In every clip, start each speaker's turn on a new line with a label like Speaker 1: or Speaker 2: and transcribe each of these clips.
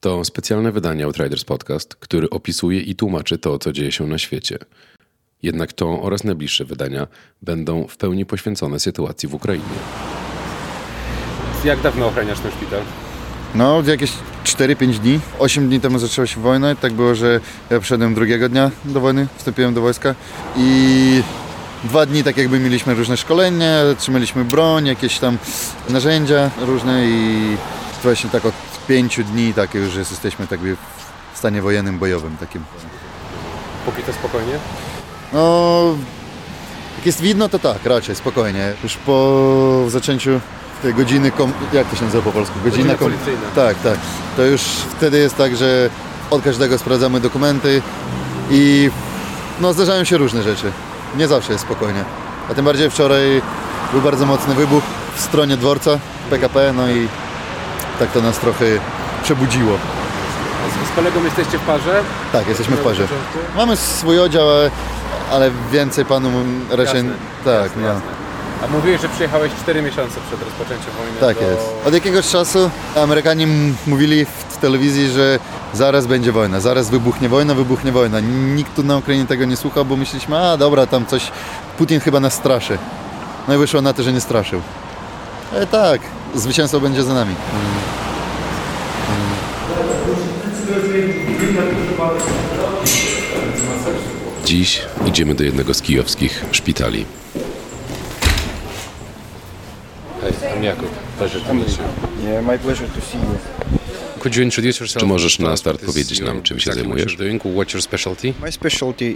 Speaker 1: To specjalne wydanie Outriders Podcast, który opisuje i tłumaczy to, co dzieje się na świecie. Jednak to oraz najbliższe wydania będą w pełni poświęcone sytuacji w Ukrainie.
Speaker 2: Jak dawno ochraniasz ten szpital?
Speaker 3: No, jakieś 4-5 dni. 8 dni temu zaczęła się wojna. Tak było, że ja przyszedłem drugiego dnia do wojny, wstąpiłem do wojska i dwa dni tak jakby mieliśmy różne szkolenia, trzymaliśmy broń, jakieś tam narzędzia różne i właśnie tak od 5 dni tak już jesteśmy tak w stanie wojennym, bojowym takim.
Speaker 2: Póki to spokojnie?
Speaker 3: No, jak jest widno, to tak, raczej spokojnie. Już po zaczęciu tej godziny, kom... jak to się nazywa po polsku?
Speaker 2: Godzina
Speaker 3: kom-
Speaker 2: policyjna.
Speaker 3: Tak, tak. To już wtedy jest tak, że od każdego sprawdzamy dokumenty i no zdarzają się różne rzeczy. Nie zawsze jest spokojnie. A tym bardziej wczoraj był bardzo mocny wybuch w stronie dworca PKP, no i tak to nas trochę przebudziło.
Speaker 2: Z, z kolegą jesteście w parze?
Speaker 3: Tak, jesteśmy w parze. Mamy swój oddział, ale, ale więcej panu raczej...
Speaker 2: Jasne,
Speaker 3: tak,
Speaker 2: jasne,
Speaker 3: no.
Speaker 2: jasne. A mówiłeś, że przyjechałeś 4 miesiące przed rozpoczęciem wojny
Speaker 3: Tak
Speaker 2: do...
Speaker 3: jest. Od jakiegoś czasu Amerykanie mówili w telewizji, że zaraz będzie wojna, zaraz wybuchnie wojna, wybuchnie wojna. Nikt tu na Ukrainie tego nie słuchał, bo myśleliśmy, a dobra, tam coś, Putin chyba nas straszy. No i wyszło na to, że nie straszył. Ale tak, zwycięstwo będzie za nami.
Speaker 1: Dziś idziemy do jednego z kijowskich szpitali.
Speaker 2: Hej, I'm Jakub. Pleasure to meet you.
Speaker 4: Yeah, my pleasure to see you.
Speaker 2: Could you introduce yourself?
Speaker 1: Czy możesz na start powiedzieć nam, czym się zajmujesz?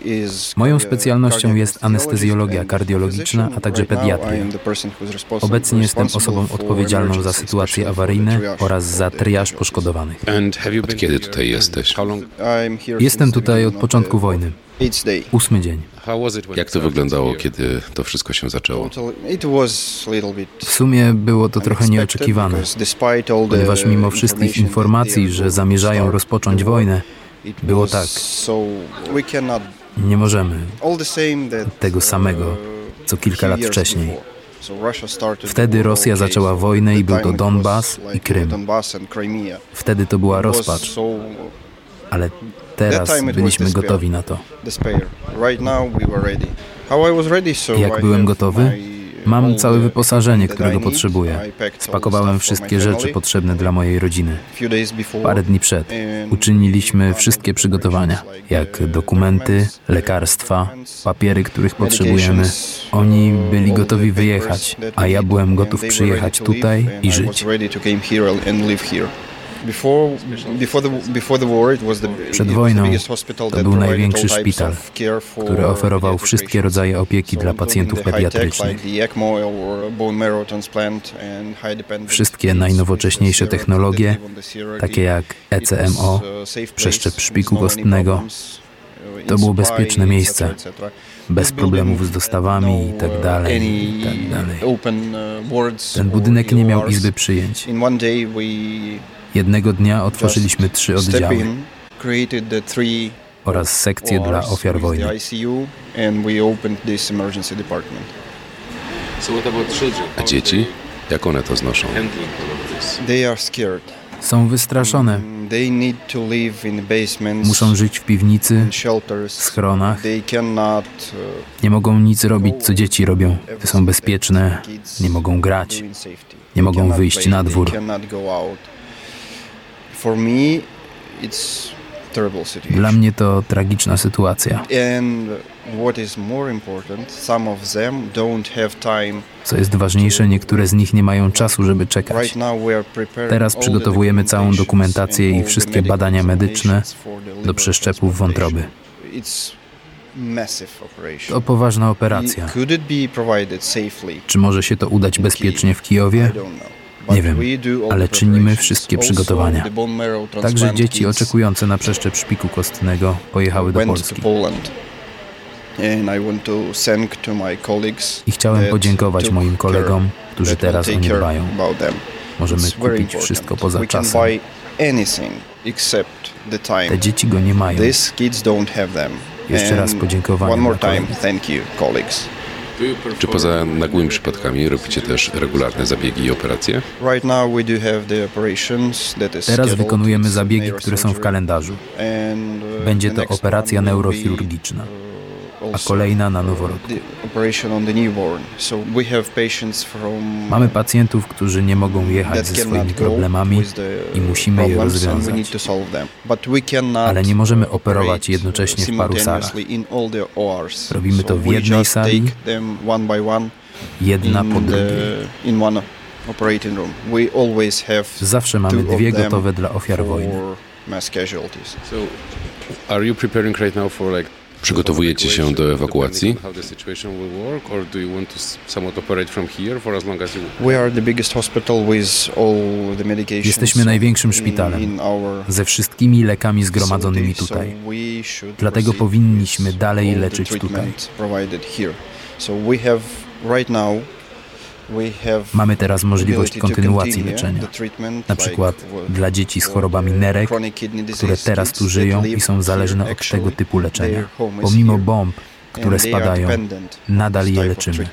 Speaker 4: Is
Speaker 5: Moją specjalnością jest anestezjologia kardiologiczna, a także pediatria. Obecnie jestem osobą odpowiedzialną za sytuacje awaryjne oraz za triaż poszkodowanych.
Speaker 1: Been kiedy tutaj jesteś?
Speaker 5: Jestem tutaj od początku wojny. Ósmy dzień.
Speaker 1: Jak to wyglądało, kiedy to wszystko się zaczęło?
Speaker 5: W sumie było to trochę nieoczekiwane, ponieważ mimo wszystkich informacji, że zamierzają rozpocząć wojnę, było tak. Nie możemy tego samego,
Speaker 4: uh,
Speaker 5: co kilka lat wcześniej. Wtedy Rosja zaczęła wojnę i był to Donbas i Krym. Wtedy to była rozpacz, ale teraz byliśmy gotowi na to. Jak byłem gotowy? Mam całe wyposażenie, którego potrzebuję. Spakowałem wszystkie rzeczy potrzebne dla mojej rodziny. Parę dni przed uczyniliśmy wszystkie przygotowania,
Speaker 4: like
Speaker 5: jak dokumenty, lekarstwa, papiery, których potrzebujemy. Oni
Speaker 4: uh,
Speaker 5: byli gotowi wyjechać, a ja byłem gotów przyjechać tutaj I żyć. Przed wojną to był największy szpital, który oferował wszystkie rodzaje opieki dla pacjentów pediatrycznych. Wszystkie najnowocześniejsze technologie, takie jak ECMO,
Speaker 4: safe
Speaker 5: przeszczep szpiku kostnego.
Speaker 4: uh,
Speaker 5: To było bezpieczne miejsce. bez problemów z dostawami i tak
Speaker 4: no,
Speaker 5: dalej,
Speaker 4: any
Speaker 5: i tak dalej.
Speaker 4: open, uh, wards
Speaker 5: Ten budynek nie miał
Speaker 4: EORs.
Speaker 5: izby przyjęć. Jednego dnia otworzyliśmy trzy oddziały oraz sekcję dla ofiar wojny.
Speaker 1: A dzieci? Jak one to znoszą?
Speaker 5: Są wystraszone.
Speaker 4: Mm,
Speaker 5: Muszą żyć w piwnicy,
Speaker 4: shelters.
Speaker 5: schronach.
Speaker 4: Uh,
Speaker 5: Nie mogą nic robić, co dzieci robią. Są bezpieczne, nie mogą grać, nie mogą wyjść na dwór. Dla mnie to tragiczna sytuacja.
Speaker 4: And what is more important, some of them don't have time.
Speaker 5: Co jest ważniejsze, niektóre z nich nie mają czasu, żeby czekać. Teraz przygotowujemy całą dokumentację i wszystkie badania medyczne do przeszczepów wątroby. To poważna operacja. Czy może się to udać bezpiecznie w Kijowie? Nie wiem, ale czynimy wszystkie przygotowania. Także dzieci oczekujące na przeszczep szpiku kostnego pojechały do Polski.
Speaker 4: I
Speaker 5: chciałem podziękować moim kolegom, którzy teraz o nie dbają. Możemy kupić wszystko poza czasem. Te dzieci go nie mają. Jeszcze raz
Speaker 4: And
Speaker 5: podziękowania
Speaker 4: One more time, thank you, colleagues.
Speaker 1: Czy poza nagłymi przypadkami robicie też regularne zabiegi i operacje?
Speaker 5: Teraz wykonujemy zabiegi, które są w kalendarzu.
Speaker 4: Uh,
Speaker 5: Będzie to operacja neurochirurgiczna, a kolejna na
Speaker 4: uh,
Speaker 5: noworodku. Mamy pacjentów, którzy nie mogą jechać ze swoimi problemami, i musimy je rozwiązać. ale nie możemy operować jednocześnie w paru salach. Robimy to w jednej sali, jedna po drugiej.
Speaker 4: the, in one operating room. We always have
Speaker 5: Zawsze mamy dwie gotowe dla ofiar wojny.
Speaker 4: mass casualties.
Speaker 1: So, are you preparing right now for like Przygotowujecie się do ewakuacji?
Speaker 5: Jesteśmy największym szpitalem ze wszystkimi lekami zgromadzonymi tutaj. Dlatego powinniśmy dalej leczyć tutaj.
Speaker 4: So we have right now
Speaker 5: Mamy teraz możliwość kontynuacji leczenia. Na przykład dla dzieci z chorobami nerek, które teraz tu żyją i są zależne od tego typu leczenia. Pomimo bomb, które spadają, nadal je leczymy.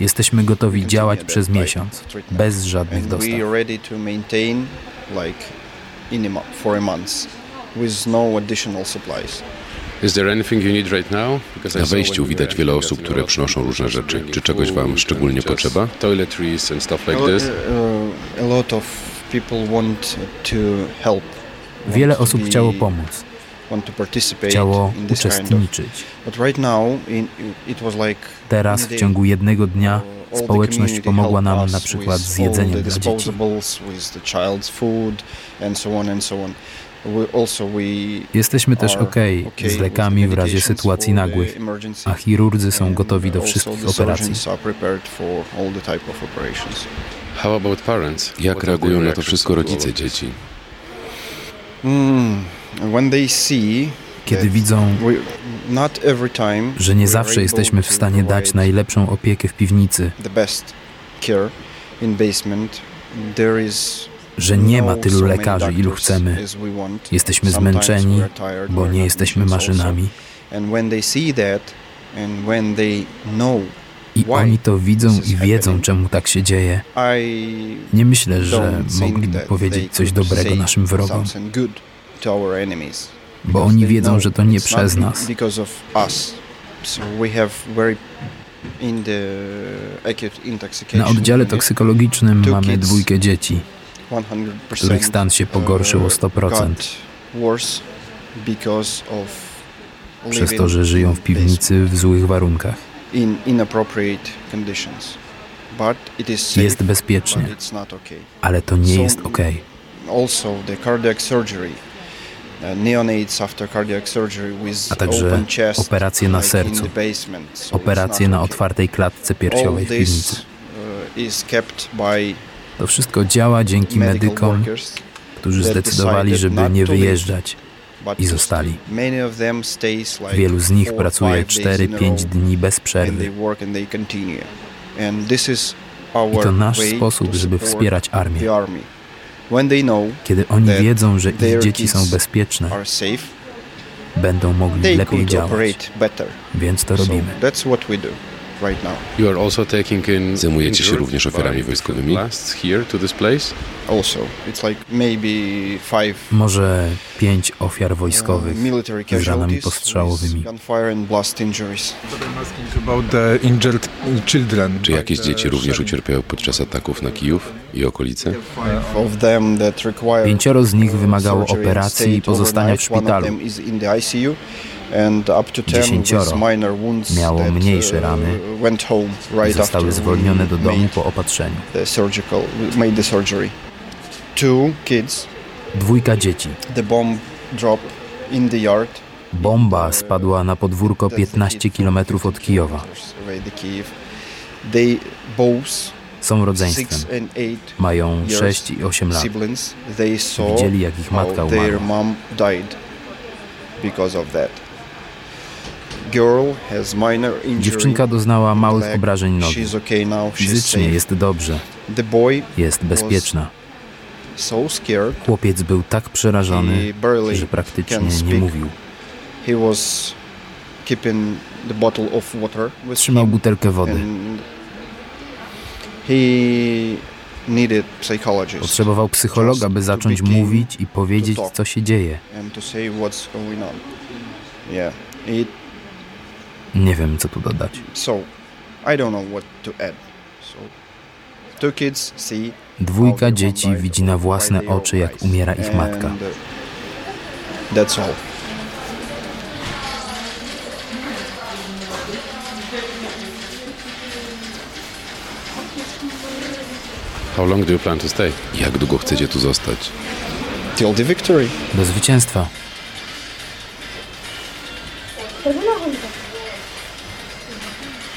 Speaker 5: Jesteśmy gotowi działać przez miesiąc, bez żadnych dostaw.
Speaker 4: with no additional supplies.
Speaker 2: Is there anything you need right now? Because I
Speaker 1: Na wejściu widać wiele osób, które przynoszą
Speaker 2: people
Speaker 1: różne rzeczy.
Speaker 2: bringing
Speaker 1: Czy czegoś wam szczególnie potrzeba?
Speaker 2: Toiletries and stuff like
Speaker 4: a,
Speaker 2: this.
Speaker 4: uh, a lot of people want to help. want
Speaker 5: Wiele osób chciało pomóc,
Speaker 4: Want to participate
Speaker 5: chciało uczestniczyć.
Speaker 4: But right now, in, it was like
Speaker 5: Teraz, w ciągu jednego dnia,
Speaker 4: uh,
Speaker 5: społeczność pomogła nam na przykład z jedzeniem dla dzieci. Jesteśmy też ok z lekami w razie sytuacji nagłych, a chirurdzy są gotowi do wszystkich operacji.
Speaker 1: Jak reagują na to wszystko rodzice dzieci?
Speaker 4: Mm, see
Speaker 5: Kiedy widzą, że nie zawsze jesteśmy w stanie dać najlepszą opiekę w piwnicy, że nie ma
Speaker 4: no
Speaker 5: tylu lekarzy, ilu chcemy. Jesteśmy zmęczeni, bo nie jesteśmy maszynami. I oni to widzą i wiedzą, czemu tak się dzieje. Nie myślę, że mogliby powiedzieć coś dobrego naszym wrogom, bo oni wiedzą, że to nie przez nas. Na oddziale toksykologicznym mamy dwójkę dzieci,
Speaker 4: 100%
Speaker 5: których stan się pogorszył o 100%,
Speaker 4: got worse because of
Speaker 5: przez to, że żyją w piwnicy w złych warunkach. Jest bezpiecznie, ale to nie jest ok.
Speaker 4: Also, the cardiac surgery,
Speaker 5: A także operacje na sercu, Operacje na otwartej klatce piersiowej w piwnicy.
Speaker 4: uh,
Speaker 5: To wszystko działa dzięki medykom, którzy zdecydowali, żeby nie wyjeżdżać i zostali. Wielu z nich pracuje
Speaker 4: five days in a
Speaker 5: 4-5
Speaker 4: row,
Speaker 5: dni bez przerwy. I to nasz sposób, żeby wspierać armię. Kiedy oni wiedzą, że ich dzieci są bezpieczne, będą mogli lepiej działać. Więc to robimy.
Speaker 1: Zajmujecie się również ofiarami wojskowymi?
Speaker 5: Może pięć ofiar
Speaker 4: uh,
Speaker 5: wojskowych z ranami postrzałowymi.
Speaker 1: Czy jakieś
Speaker 6: the
Speaker 1: dzieci również ucierpiały podczas ataków na Kijów i okolice?
Speaker 5: Pięcioro z nich
Speaker 4: uh,
Speaker 5: wymagało operacji i pozostania w szpitalu.
Speaker 4: Them is in the ICU and up to 10
Speaker 5: Dziesięcioro miało mniejsze
Speaker 4: uh,
Speaker 5: rany i zostały zwolnione do domu po opatrzeniu. Dwójka dzieci. Bomba spadła na podwórko
Speaker 4: That's the
Speaker 5: 15
Speaker 4: kid from
Speaker 5: km
Speaker 4: 15
Speaker 5: od Kijowa. Są rodzeństwem. Mają
Speaker 4: years
Speaker 5: 6 i 8 lat. Widzieli, jak ich matka umarła. Dziewczynka doznała małych obrażeń nogi. Fizycznie jest dobrze, jest bezpieczna. Chłopiec był tak przerażony, że praktycznie nie mówił.
Speaker 4: Trzymał butelkę wody. Potrzebował psychologa, by zacząć mówić i powiedzieć, co się dzieje. Nie wiem, co tu dodać.
Speaker 5: so I don't know what to add. So two kids see
Speaker 4: Dwójka dzieci widzi na własne oczy, jak umiera ich matka.
Speaker 5: Uh, That's all.
Speaker 2: How long do you plan to stay?
Speaker 1: Jak długo chcecie tu zostać?
Speaker 5: Till the victory.
Speaker 4: Do zwycięstwa.